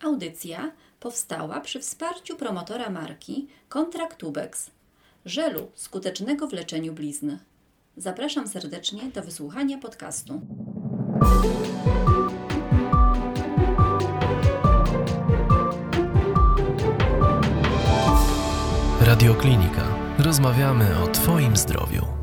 Audycja powstała przy wsparciu promotora marki Kontraktubex, żelu skutecznego w leczeniu blizn. Zapraszam serdecznie do wysłuchania podcastu. Radioklinika. Rozmawiamy o Twoim zdrowiu.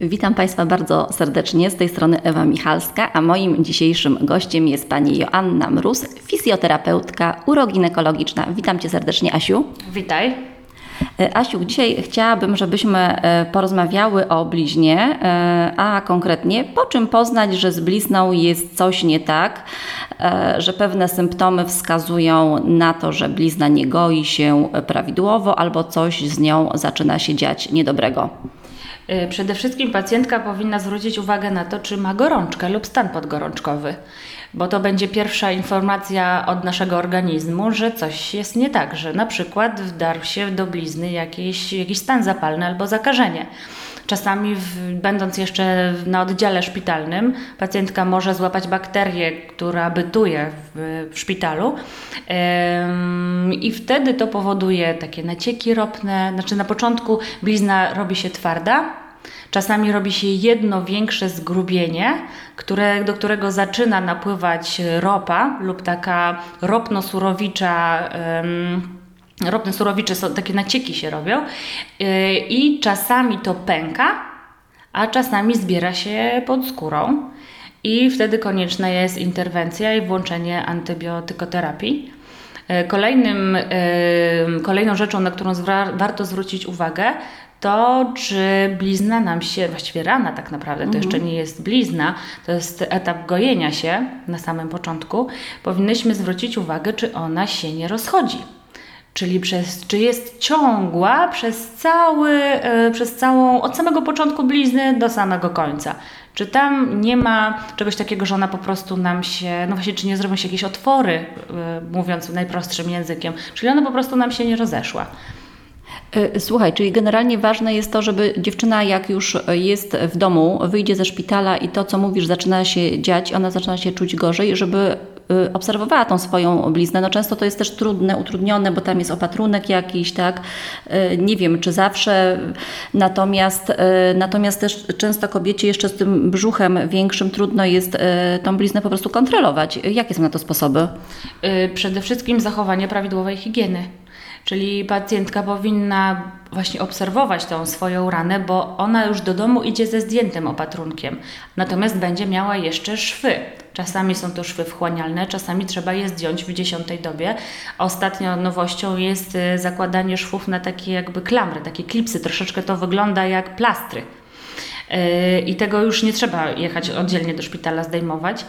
Witam Państwa bardzo serdecznie. Z tej strony Ewa Michalska, a moim dzisiejszym gościem jest pani Joanna Mróz, fizjoterapeutka uroginekologiczna. Witam Cię serdecznie, Asiu. Witaj. E, Asiu, dzisiaj chciałabym, żebyśmy e, porozmawiały o bliźnie, e, a konkretnie po czym poznać, że z blizną jest coś nie tak, że pewne symptomy wskazują na to, że blizna nie goi się prawidłowo albo coś z nią zaczyna się dziać niedobrego. Przede wszystkim pacjentka powinna zwrócić uwagę na to, czy ma gorączkę lub stan podgorączkowy bo to będzie pierwsza informacja od naszego organizmu, że coś jest nie tak, że na przykład wdarł się do blizny jakiś, jakiś stan zapalny albo zakażenie. Czasami, w, będąc jeszcze na oddziale szpitalnym, pacjentka może złapać bakterię, która bytuje w, w szpitalu, ym, i wtedy to powoduje takie nacieki ropne. Znaczy, na początku blizna robi się twarda, Czasami robi się jedno większe zgrubienie, które, do którego zaczyna napływać ropa lub taka ropno-surowicza. Ropne surowicze, są, takie nacieki się robią yy, i czasami to pęka, a czasami zbiera się pod skórą i wtedy konieczna jest interwencja i włączenie antybiotykoterapii. Y, kolejnym, yy, kolejną rzeczą, na którą warto zwrócić uwagę, to, czy blizna nam się, właściwie rana tak naprawdę, to jeszcze mhm. nie jest blizna, to jest etap gojenia się na samym początku, powinnyśmy zwrócić uwagę, czy ona się nie rozchodzi. Czyli przez, czy jest ciągła przez cały, yy, przez całą, od samego początku blizny do samego końca. Czy tam nie ma czegoś takiego, że ona po prostu nam się, no właśnie, czy nie zrobią się jakieś otwory, yy, mówiąc najprostszym językiem, czyli ona po prostu nam się nie rozeszła. E, słuchaj, czyli generalnie ważne jest to, żeby dziewczyna, jak już jest w domu, wyjdzie ze szpitala i to, co mówisz, zaczyna się dziać, ona zaczyna się czuć gorzej, żeby e, obserwowała tą swoją bliznę. No często to jest też trudne, utrudnione, bo tam jest opatrunek jakiś, tak? E, nie wiem, czy zawsze. Natomiast, natomiast też często kobiecie jeszcze z tym brzuchem większym trudno jest tą bliznę po prostu kontrolować. Jakie są na to sposoby? Przede wszystkim zachowanie prawidłowej higieny. Czyli pacjentka powinna właśnie obserwować tą swoją ranę, bo ona już do domu idzie ze zdjętym opatrunkiem. Natomiast będzie miała jeszcze szwy. Czasami są to szwy wchłanialne, czasami trzeba je zdjąć w dziesiątej dobie. Ostatnio nowością jest y, zakładanie szwów na takie jakby klamry, takie klipsy. Troszeczkę to wygląda jak plastry i tego już nie trzeba jechać oddzielnie do szpitala zdejmować,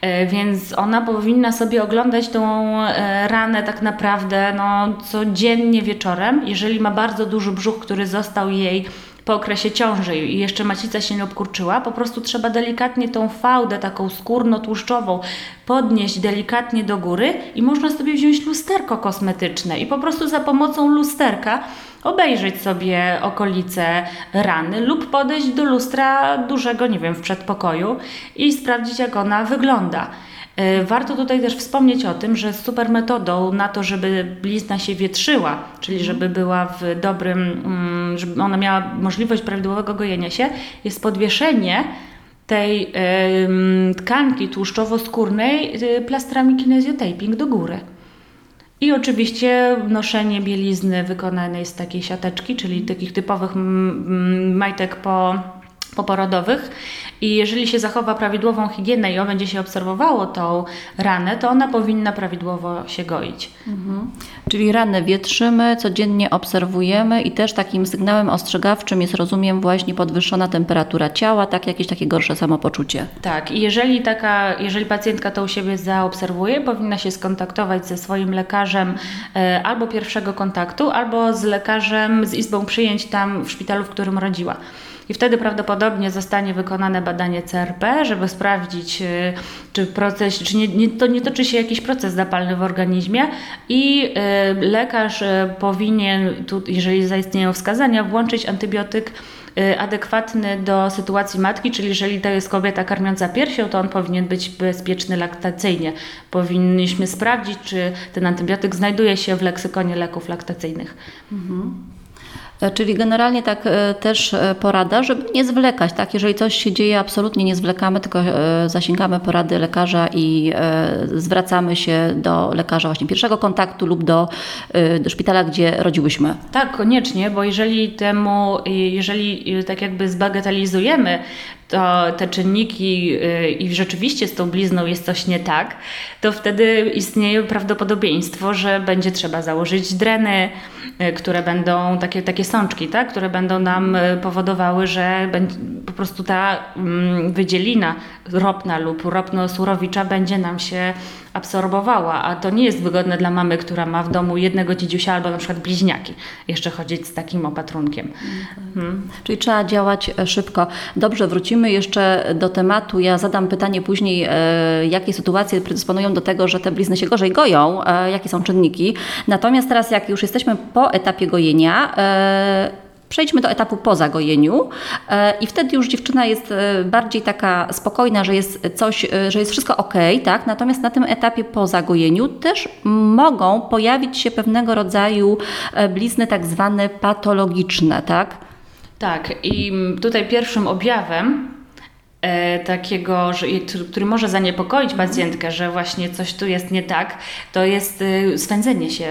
e, więc ona powinna sobie oglądać tą e, ranę tak naprawdę no, codziennie wieczorem. Jeżeli ma bardzo duży brzuch, który został jej po okresie ciąży i jeszcze macica się nie obkurczyła, po prostu trzeba delikatnie tą fałdę taką skórno-tłuszczową podnieść delikatnie do góry i można sobie wziąć lusterko kosmetyczne i po prostu za pomocą lusterka obejrzeć sobie okolice rany lub podejść do lustra dużego, nie wiem, w przedpokoju i sprawdzić, jak ona wygląda. E, warto tutaj też wspomnieć o tym, że super metodą na to, żeby blizna się wietrzyła, czyli mhm. żeby była w dobrym, mm, żeby ona miała możliwość prawidłowego gojenia się, jest podwieszenie tej tkanki tłuszczowo-skórnej y, plastrami kinezjotaping do góry. I oczywiście noszenie bielizny wykonanej z takiej siateczki, czyli takich typowych majtek po poporodowych i jeżeli się zachowa prawidłową higienę i będzie się obserwowało tą ranę, to ona powinna prawidłowo się goić. Mhm. Czyli ranę wietrzymy, codziennie obserwujemy i też takim sygnałem ostrzegawczym jest, rozumiem, właśnie podwyższona temperatura ciała, tak jakieś takie gorsze samopoczucie. Tak, i jeżeli taka, jeżeli pacjentka to u siebie zaobserwuje, powinna się skontaktować ze swoim lekarzem e, albo pierwszego kontaktu, albo z lekarzem z izbą przyjęć tam w szpitalu, w którym rodziła i wtedy prawdopodobnie zostanie wykonane badanie CRP, żeby sprawdzić, y, czy proces, czy nie, nie, to nie toczy się jakiś proces zapalny w organizmie i y, lekarz y, powinien, tu, jeżeli zaistnieją wskazania, włączyć antybiotyk adekwatny do sytuacji matki, czyli jeżeli to jest kobieta karmiąca piersią, to on powinien być bezpieczny laktacyjnie. Powinniśmy sprawdzić, czy ten antybiotyk znajduje się w leksykonie leków laktacyjnych. E, Czyli generalnie tak e, też e, porada, żeby nie zwlekać, tak? Jeżeli coś się dzieje, absolutnie nie zwlekamy, tylko e, zasięgamy porady lekarza i e, zwracamy się do lekarza właśnie pierwszego kontaktu lub do, e, do szpitala, gdzie rodziłyśmy. Tak, koniecznie, bo jeżeli temu, jeżeli tak jakby zbagatelizujemy to te czynniki y, i rzeczywiście z tą blizną jest coś nie tak, to wtedy istnieje prawdopodobieństwo, że będzie trzeba założyć dreny, y, które będą takie, takie sączki, tak? które będą nam y, powodowały, że będzie, po prostu ta mm, wydzielina ropna lub ropno-surowicza będzie nam się absorbowała, a to nie jest wygodne dla mamy, która ma w domu jednego dzidziusia albo na przykład bliźniaki, jeszcze chodzić z takim opatrunkiem. Mhm. Czyli trzeba działać e, szybko. Dobrze, wrócimy jeszcze do tematu. Ja zadam pytanie później, e, jakie sytuacje predysponują do tego, że te blizny się gorzej goją, e, jakie są czynniki. Natomiast teraz, jak już jesteśmy po etapie gojenia, Przejdźmy do etapu po zagojeniu e, i wtedy już dziewczyna jest e, bardziej taka spokojna, że jest coś, e, że jest wszystko ok, tak? Natomiast na tym etapie po zagojeniu też mogą pojawić się pewnego rodzaju blizny tak zwane patologiczne, tak? Tak, i tutaj pierwszym objawem takiego, że, który może zaniepokoić pacjentkę, że właśnie coś tu jest nie tak, to jest swędzenie się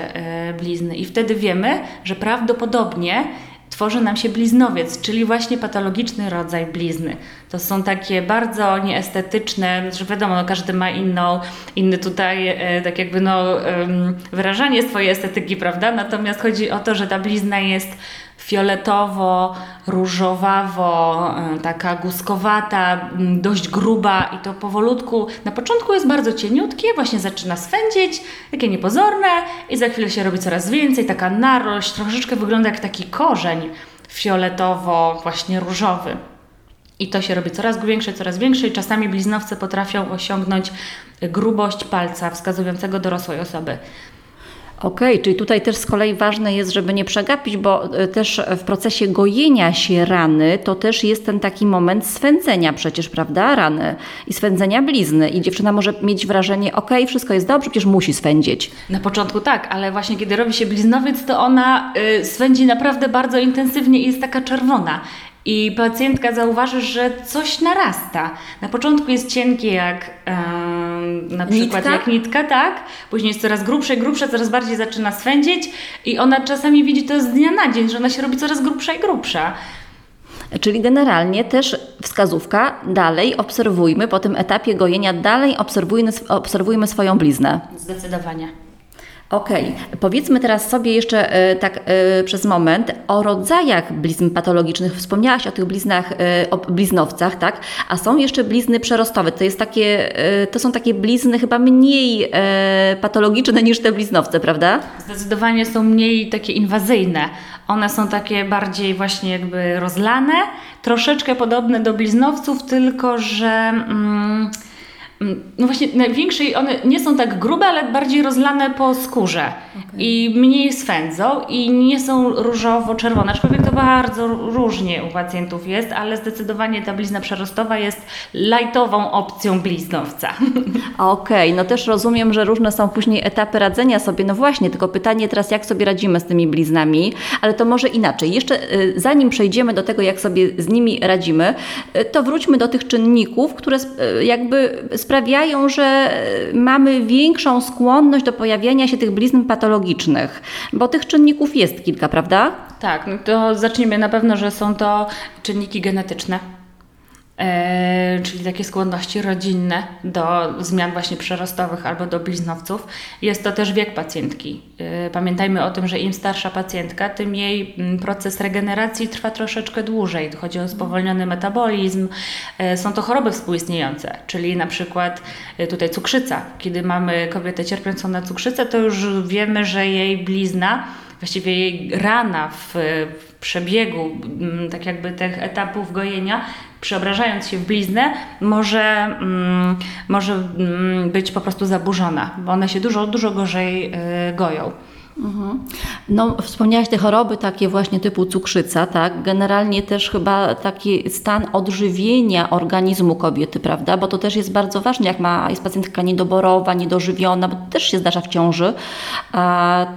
blizny. I wtedy wiemy, że prawdopodobnie tworzy nam się bliznowiec, czyli właśnie patologiczny rodzaj blizny. To są takie bardzo nieestetyczne, że wiadomo, no każdy ma inną, inny tutaj e, tak jakby no, em, wyrażanie swojej estetyki, prawda? Natomiast chodzi o to, że ta blizna jest fioletowo, różowawo, e, taka guskowata, dość gruba i to powolutku, na początku jest bardzo cieniutkie, właśnie zaczyna swędzić, takie niepozorne i za chwilę się robi coraz więcej, taka narość, troszeczkę wygląda jak taki korzeń fioletowo, właśnie różowy. I to się robi coraz większe, coraz większe i czasami bliznowce potrafią osiągnąć grubość palca wskazującego dorosłej osoby. Okej, czyli tutaj też z kolei ważne jest, żeby nie przegapić, bo e, też w procesie gojenia się rany to też jest ten taki moment swędzenia przecież, prawda, rany i swędzenia blizny i dziewczyna może mieć wrażenie, okej, wszystko jest dobrze, przecież musi swędzić. Na początku tak, ale właśnie kiedy robi się bliznowiec, to ona y, swędzi naprawdę bardzo intensywnie i jest taka czerwona. I pacjentka zauważy, że coś narasta. Na początku jest cienkie jak em, na przykład Nitka? jak nitka, tak? Później jest coraz grubsze, grubsze, coraz bardziej zaczyna swędzić i ona czasami widzi to z dnia na dzień, że ona się robi coraz grubsza i grubsza. Czyli generalnie też wskazówka, dalej obserwujmy po tym etapie gojenia, dalej obserwujmy, obserwujmy swoją bliznę. Zdecydowanie. Okej, powiedzmy teraz sobie jeszcze e, tak e, przez moment o rodzajach blizn patologicznych. Wspomniałaś o tych bliznach, e, o bliznowcach, tak? A są jeszcze blizny przerostowe. To, jest takie, to są takie blizny chyba mniej patologiczne niż te bliznowce, prawda? Zdecydowanie są mniej takie inwazyjne. One są takie bardziej właśnie jakby rozlane, troszeczkę podobne do bliznowców, tylko że mm, no właśnie największej one nie są tak grube, ale bardziej rozlane po skórze i mniej swędzą i nie są różowo-czerwone, aczkolwiek to bardzo różnie u pacjentów jest, ale zdecydowanie ta blizna przerostowa jest lajtową opcją bliznowca. Okej, no też rozumiem, że różne są później etapy radzenia sobie. No właśnie, tylko pytanie teraz, jak sobie radzimy z tymi bliznami, ale to może inaczej. Jeszcze y, zanim przejdziemy do tego, jak sobie z nimi radzimy, y, to wróćmy do tych czynników, które y, jakby sprawiają, że y, mamy większą skłonność do pojawiania się tych blizn patologicznych, bo tych czynników jest kilka, prawda? Tak, no to zacznijmy na pewno, że są to czynniki genetyczne. E, czyli takie skłonności rodzinne do zmian właśnie przerostowych albo do bliznowców. Jest to też wiek pacjentki. E, pamiętajmy o tym, że im starsza pacjentka, tym jej mm, proces regeneracji trwa troszeczkę dłużej. Chodzi o spowolniony metabolizm. E, są to choroby współistniejące, czyli na przykład tutaj cukrzyca. Kiedy mamy kobietę cierpiącą na cukrzycę, to już wiemy, że jej blizna właściwie jej rana w, w przebiegu mm, tak jakby tych etapów gojenia, przeobrażając się w bliznę, może, mm, może mm, być po prostu zaburzona, bo one się dużo, dużo gorzej y, goją. No, wspomniałaś te choroby takie właśnie typu cukrzyca, tak? Generalnie też chyba taki stan odżywienia organizmu kobiety, prawda? Bo to też jest bardzo ważne, jak ma, jest pacjentka niedoborowa, niedożywiona, bo też się zdarza w ciąży,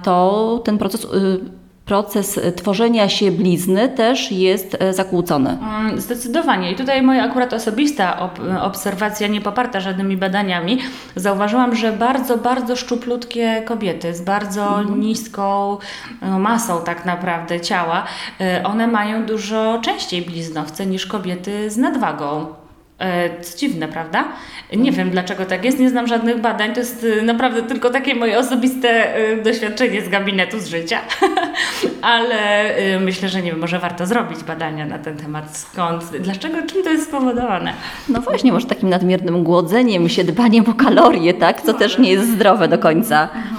to ten proces, y, proces tworzenia się blizny też jest e, zakłócony. Mm, Zdecydowanie. I tutaj moja akurat osobista ob obserwacja, nie poparta żadnymi badaniami, zauważyłam, że bardzo, bardzo szczuplutkie kobiety z bardzo niską no, masą tak naprawdę ciała, y, one mają dużo częściej bliznowce niż kobiety z nadwagą. E, Co dziwne, prawda? Nie wiem dlaczego tak jest, nie znam żadnych badań, to jest y, naprawdę tylko takie moje osobiste y, doświadczenie z gabinetu, z życia, ale myślę, że nie wiem, może warto zrobić badania na ten temat, skąd, dlaczego, czym to jest spowodowane. No właśnie, może takim nadmiernym głodzeniem się, dbaniem o kalorie, tak? Co też nie jest zdrowe do końca. E,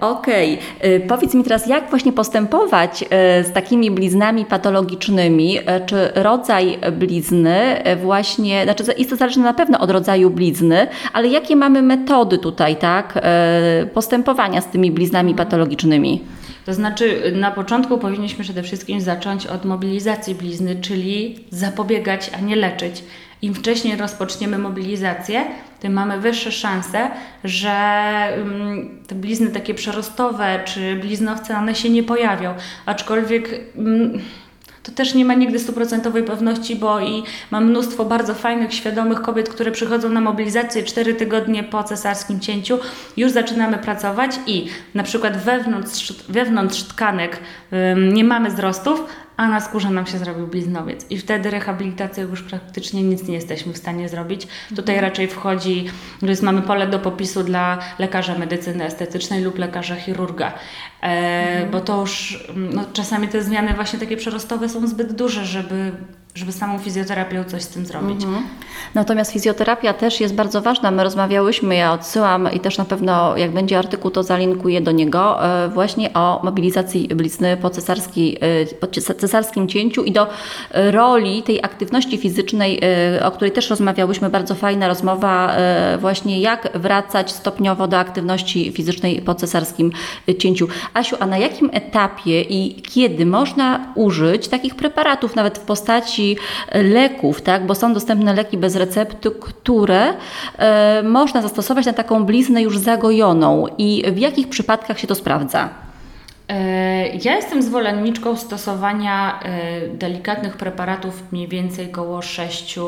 Okej, E, powiedz mi teraz, jak właśnie postępować e, z takimi bliznami patologicznymi? E, Czy rodzaj blizny e, właśnie, znaczy jest to zależne na pewno od rodzaju blizny, ale jakie mamy metody tutaj, tak, e, postępowania z tymi bliznami patologicznymi? To znaczy, na początku powinniśmy przede wszystkim zacząć od mobilizacji blizny, czyli zapobiegać, a nie leczyć. Im wcześniej rozpoczniemy mobilizację, tym mamy wyższe szanse, że mm, te blizny takie przerostowe czy bliznowce, one się nie pojawią. Aczkolwiek. Mm, to też nie ma nigdy stuprocentowej pewności, bo i mam mnóstwo bardzo fajnych, świadomych kobiet, które przychodzą na mobilizację 4 tygodnie po cesarskim cięciu. Już zaczynamy pracować i na przykład wewnątrz, wewnątrz tkanek nie mamy wzrostów, a na skórze nam się zrobił bliznowiec. I wtedy rehabilitacją już praktycznie nic nie jesteśmy w stanie zrobić. Tutaj raczej wchodzi, jest, mamy pole do popisu dla lekarza medycyny estetycznej lub lekarza chirurga. E, Bo to już mm, no, czasami te zmiany właśnie takie przerostowe są zbyt duże, żeby, żeby samą fizjoterapią coś z tym zrobić. Natomiast fizjoterapia też jest bardzo ważna. My rozmawiałyśmy, ja odsyłam i też na pewno jak będzie artykuł, to zalinkuję do niego, e, właśnie o mobilizacji blizny po, e, po ces- cesarskim cięciu i do e, roli tej aktywności fizycznej, o której też rozmawiałyśmy, bardzo fajna rozmowa, właśnie jak wracać stopniowo do aktywności fizycznej po cesarskim cięciu. Asiu, a na jakim etapie i kiedy można użyć takich preparatów, nawet w postaci e, leków, tak? bo są dostępne leki bez recepty, które e, można zastosować na taką bliznę już zagojoną i w jakich przypadkach się to sprawdza? E, Ja jestem zwolenniczką stosowania delikatnych preparatów mniej więcej koło 6,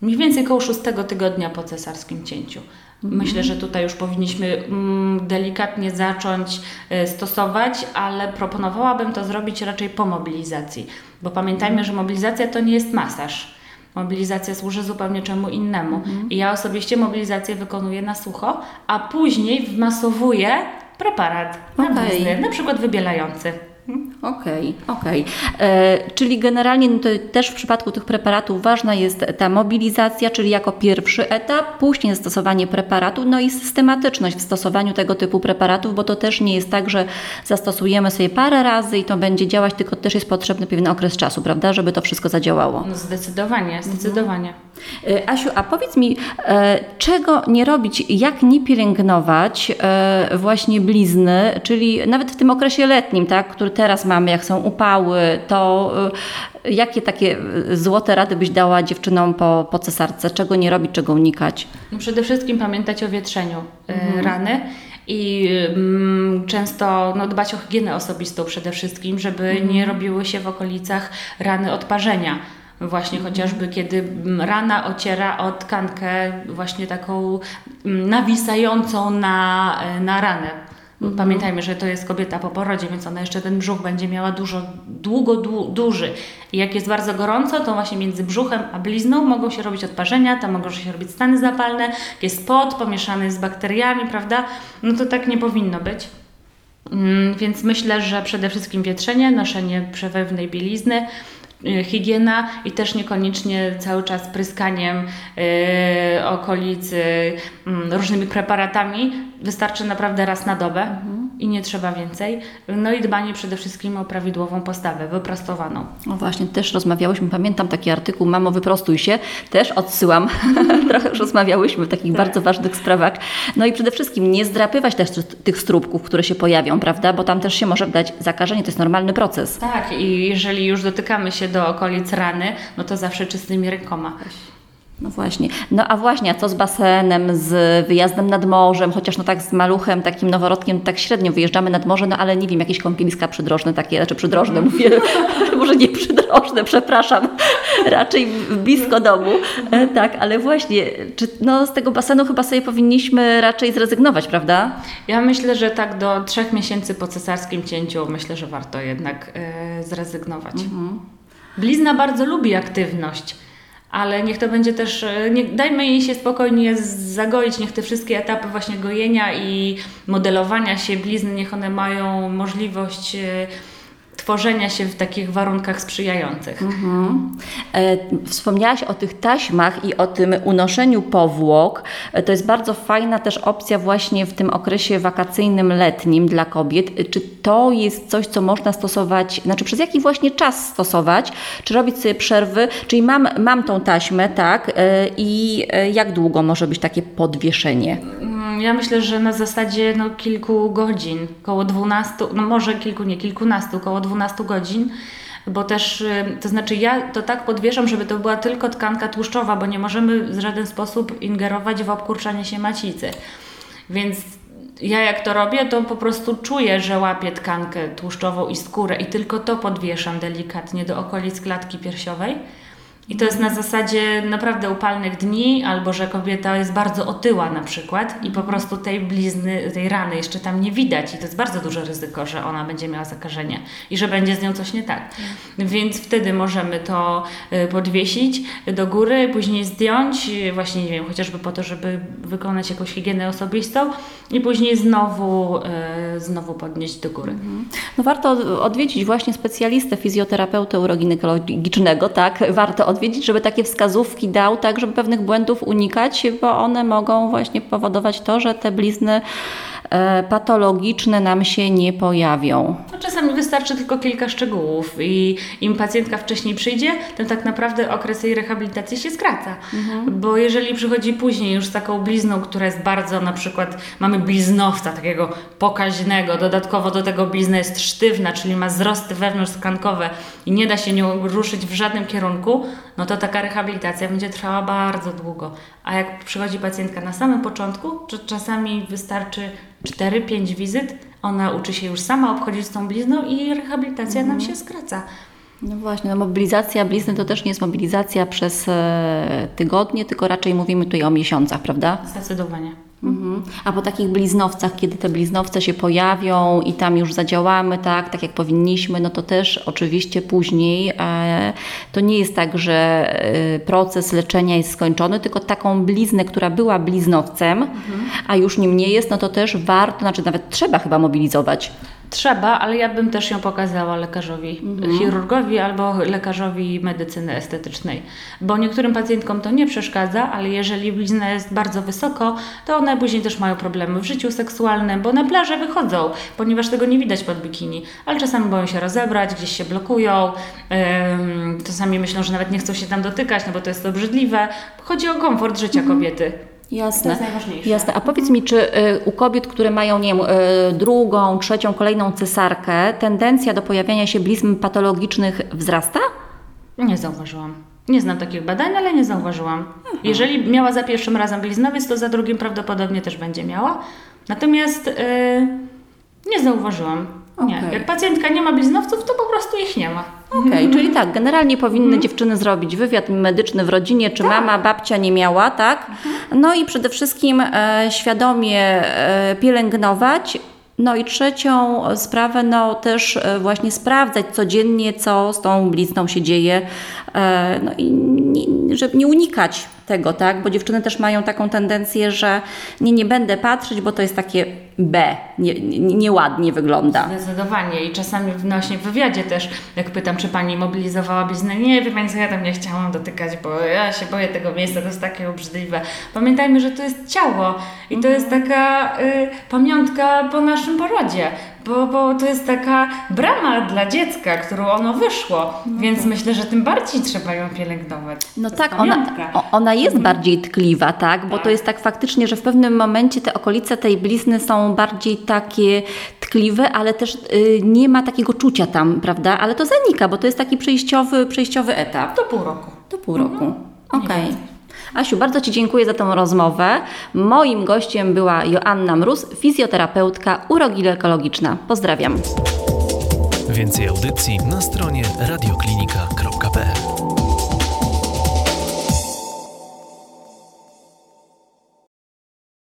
mniej więcej koło 6 tygodnia po cesarskim cięciu. Myślę, że tutaj już powinniśmy mm, delikatnie zacząć e, stosować, ale proponowałabym to zrobić raczej po mobilizacji, bo pamiętajmy, że mobilizacja to nie jest masaż. Mobilizacja służy zupełnie czemu innemu. I ja osobiście mobilizację wykonuję na sucho, a później wmasowuję preparat na Okej. blizny, na przykład wybielający. Okej, okej. E, Czyli generalnie no to też w przypadku tych preparatów ważna jest ta mobilizacja, czyli jako pierwszy etap, później zastosowanie preparatu, no i systematyczność w stosowaniu tego typu preparatów, bo to też nie jest tak, że zastosujemy sobie parę razy i to będzie działać, tylko też jest potrzebny pewien okres czasu, prawda, żeby to wszystko zadziałało. No zdecydowanie, zdecydowanie. E, Asiu, a powiedz mi, e, czego nie robić, jak nie pielęgnować e, właśnie blizny, czyli nawet w tym okresie letnim, tak, który teraz mamy, jak są upały, to e, jakie takie e, złote rady byś dała dziewczynom po, po cesarce? Czego nie robić, czego unikać? No przede wszystkim pamiętać o wietrzeniu e, rany i mm, często no, dbać o higienę osobistą przede wszystkim, żeby nie robiły się w okolicach rany odparzenia. Właśnie chociażby kiedy rana ociera o tkankę właśnie taką mm, nawisającą na, e, na ranę. Pamiętajmy, że to jest kobieta po porodzie, więc ona jeszcze ten brzuch będzie miała dużo, długo, dłu, duży. I jak jest bardzo gorąco, to właśnie między brzuchem a blizną mogą się robić odparzenia, tam mogą się robić stany zapalne, jest pot pomieszany z bakteriami, prawda? No to tak nie powinno być. Mm, Więc myślę, że przede wszystkim wietrzenie, noszenie przewełnej bielizny, higiena i też niekoniecznie cały czas pryskaniem y, okolicy mm, różnymi preparatami. Wystarczy naprawdę raz na dobę. I nie trzeba więcej. No i dbanie przede wszystkim o prawidłową postawę, wyprostowaną. No właśnie, też rozmawiałyśmy, pamiętam taki artykuł Mamo wyprostuj się, też odsyłam, trochę już rozmawiałyśmy w takich bardzo ważnych sprawach. No i przede wszystkim nie zdrapywać też tych stróbków, które się pojawią, prawda, bo tam też się może dać zakażenie, to jest normalny proces. Tak, i jeżeli już dotykamy się do okolic rany, no to zawsze czystymi rękoma. No właśnie. No a właśnie, a co z basenem, z wyjazdem nad morzem, chociaż no tak z maluchem, takim noworodkiem, tak średnio wyjeżdżamy nad morze, no ale nie wiem, jakieś kąpieliska przydrożne takie, znaczy przydrożne mówię, może nie przydrożne, przepraszam, raczej blisko domu, e, tak, ale właśnie, czy no z tego basenu chyba sobie powinniśmy raczej zrezygnować, prawda? Ja myślę, że tak do trzech miesięcy po cesarskim cięciu myślę, że warto jednak e, zrezygnować. Blizna bardzo lubi aktywność. Ale niech to będzie też, e, nie, dajmy jej się spokojnie zagoić, niech te wszystkie etapy właśnie gojenia i modelowania się blizny, niech one mają możliwość e, tworzenia się w takich warunkach sprzyjających. Mhm. E, wspomniałaś o tych taśmach i o tym unoszeniu powłok. E, to jest bardzo fajna też opcja właśnie w tym okresie wakacyjnym, letnim dla kobiet. E, czy to jest coś, co można stosować, znaczy przez jaki właśnie czas stosować? Czy robić sobie przerwy? Czyli mam, mam tą taśmę, tak? I jak długo może być takie podwieszenie? Ja myślę, że na zasadzie no, kilku godzin, około 12, no może kilku, nie kilkunastu, około 12 godzin, bo też, y, to znaczy ja to tak podwieszam, żeby to była tylko tkanka tłuszczowa, bo nie możemy w żaden sposób ingerować w obkurczanie się macicy. Więc ja jak to robię, to po prostu czuję, że łapię tkankę tłuszczową i skórę i tylko to podwieszam delikatnie do okolic klatki piersiowej. I to jest na zasadzie naprawdę upalnych dni, albo że kobieta jest bardzo otyła na przykład i po prostu tej blizny, tej rany jeszcze tam nie widać i to jest bardzo duże ryzyko, że ona będzie miała zakażenie i że będzie z nią coś nie tak. Więc wtedy możemy to y, podwiesić do góry, później zdjąć, właśnie nie wiem, chociażby po to, żeby wykonać jakąś higienę osobistą i później znowu, y, znowu podnieść do góry. No warto od- odwiedzić właśnie specjalistę, fizjoterapeutę uroginekologicznego, tak? Warto odwiedzić, żeby takie wskazówki dał, tak, żeby pewnych błędów unikać, bo one mogą właśnie powodować to, że te blizny patologiczne nam się nie pojawią. No, czasami wystarczy tylko kilka szczegółów i im pacjentka wcześniej przyjdzie, tym tak naprawdę okres jej rehabilitacji się skraca. Bo jeżeli przychodzi później już z taką blizną, która jest bardzo na przykład, mamy bliznowca takiego pokaźnego, dodatkowo do tego blizna jest sztywna, czyli ma wzrosty wewnątrztkankowe i nie da się nią ruszyć w żadnym kierunku, no to taka rehabilitacja będzie trwała bardzo długo. A jak przychodzi pacjentka na samym początku, to czasami wystarczy 4-5 wizyt, ona uczy się już sama obchodzić z tą blizną i rehabilitacja nam się skraca. No właśnie, no mobilizacja blizny to też nie jest mobilizacja przez e, tygodnie, tylko raczej mówimy tutaj o miesiącach, prawda? Zdecydowanie. Mhm. A po takich bliznowcach, kiedy te bliznowce się pojawią i tam już zadziałamy, tak, tak jak powinniśmy, no to też oczywiście później e, to nie jest tak, że e, proces leczenia jest skończony, tylko taką bliznę, która była bliznowcem, a już nim nie jest, no to też warto, znaczy nawet trzeba chyba mobilizować. Trzeba, ale ja bym też ją pokazała lekarzowi, chirurgowi albo lekarzowi medycyny estetycznej. Bo niektórym pacjentkom to nie przeszkadza, ale jeżeli blizna jest bardzo wysoko, to one później też mają problemy w życiu seksualnym, bo na plażę wychodzą, ponieważ tego nie widać pod bikini. Ale czasami boją się rozebrać, gdzieś się blokują, czasami myślą, że nawet nie chcą się tam dotykać, no bo to jest obrzydliwe. Chodzi o komfort życia kobiety. Jasne. To jest najważniejsze. Jasne. A powiedz mi, czy y, u kobiet, które mają, nie wiem, y, drugą, trzecią, kolejną cesarkę, tendencja do pojawiania się blizn patologicznych wzrasta? Nie zauważyłam. Nie znam takich badań, ale nie zauważyłam. Jeżeli miała za pierwszym razem bliznowiec, to za drugim prawdopodobnie też będzie miała. Natomiast yy, nie zauważyłam. Nie. Okej. Jak pacjentka nie ma bliznowców, to po prostu ich nie ma. Okej, czyli tak, generalnie powinny dziewczyny zrobić wywiad medyczny w rodzinie, czy mama, babcia nie miała, tak? No i przede wszystkim e, świadomie e, pielęgnować. No i trzecią sprawę, no też e, właśnie sprawdzać codziennie, co z tą blizną się dzieje, e, no i nie, żeby nie unikać tego, tak? Bo dziewczyny też mają taką tendencję, że nie, nie będę patrzeć, bo to jest takie B, nie, nie, nieładnie wygląda. Zdecydowanie i czasami właśnie w wywiadzie też, jak pytam, czy pani mobilizowała bliznę, nie, wie pani co, ja tam nie chciałam dotykać, bo ja się boję tego miejsca, to jest takie obrzydliwe. Pamiętajmy, że to jest ciało i to jest taka y, pamiątka po naszym porodzie, bo, bo to jest taka brama dla dziecka, którą ono wyszło, więc myślę, że tym bardziej trzeba ją pielęgnować. No To tak, ona, ona jest bardziej tkliwa, tak? Bo to jest tak faktycznie, że w pewnym momencie te okolice tej blizny są bardziej takie tkliwe, ale też y, nie ma takiego czucia tam, prawda? Ale to zanika, bo to jest taki przejściowy, przejściowy etap. Do pół roku. Do pół roku. Okej. więcej. Asiu, bardzo Ci dziękuję za tą rozmowę. Moim gościem była Joanna Mróz, fizjoterapeutka uroginekologiczna. Pozdrawiam. Więcej audycji na stronie radioklinika.pl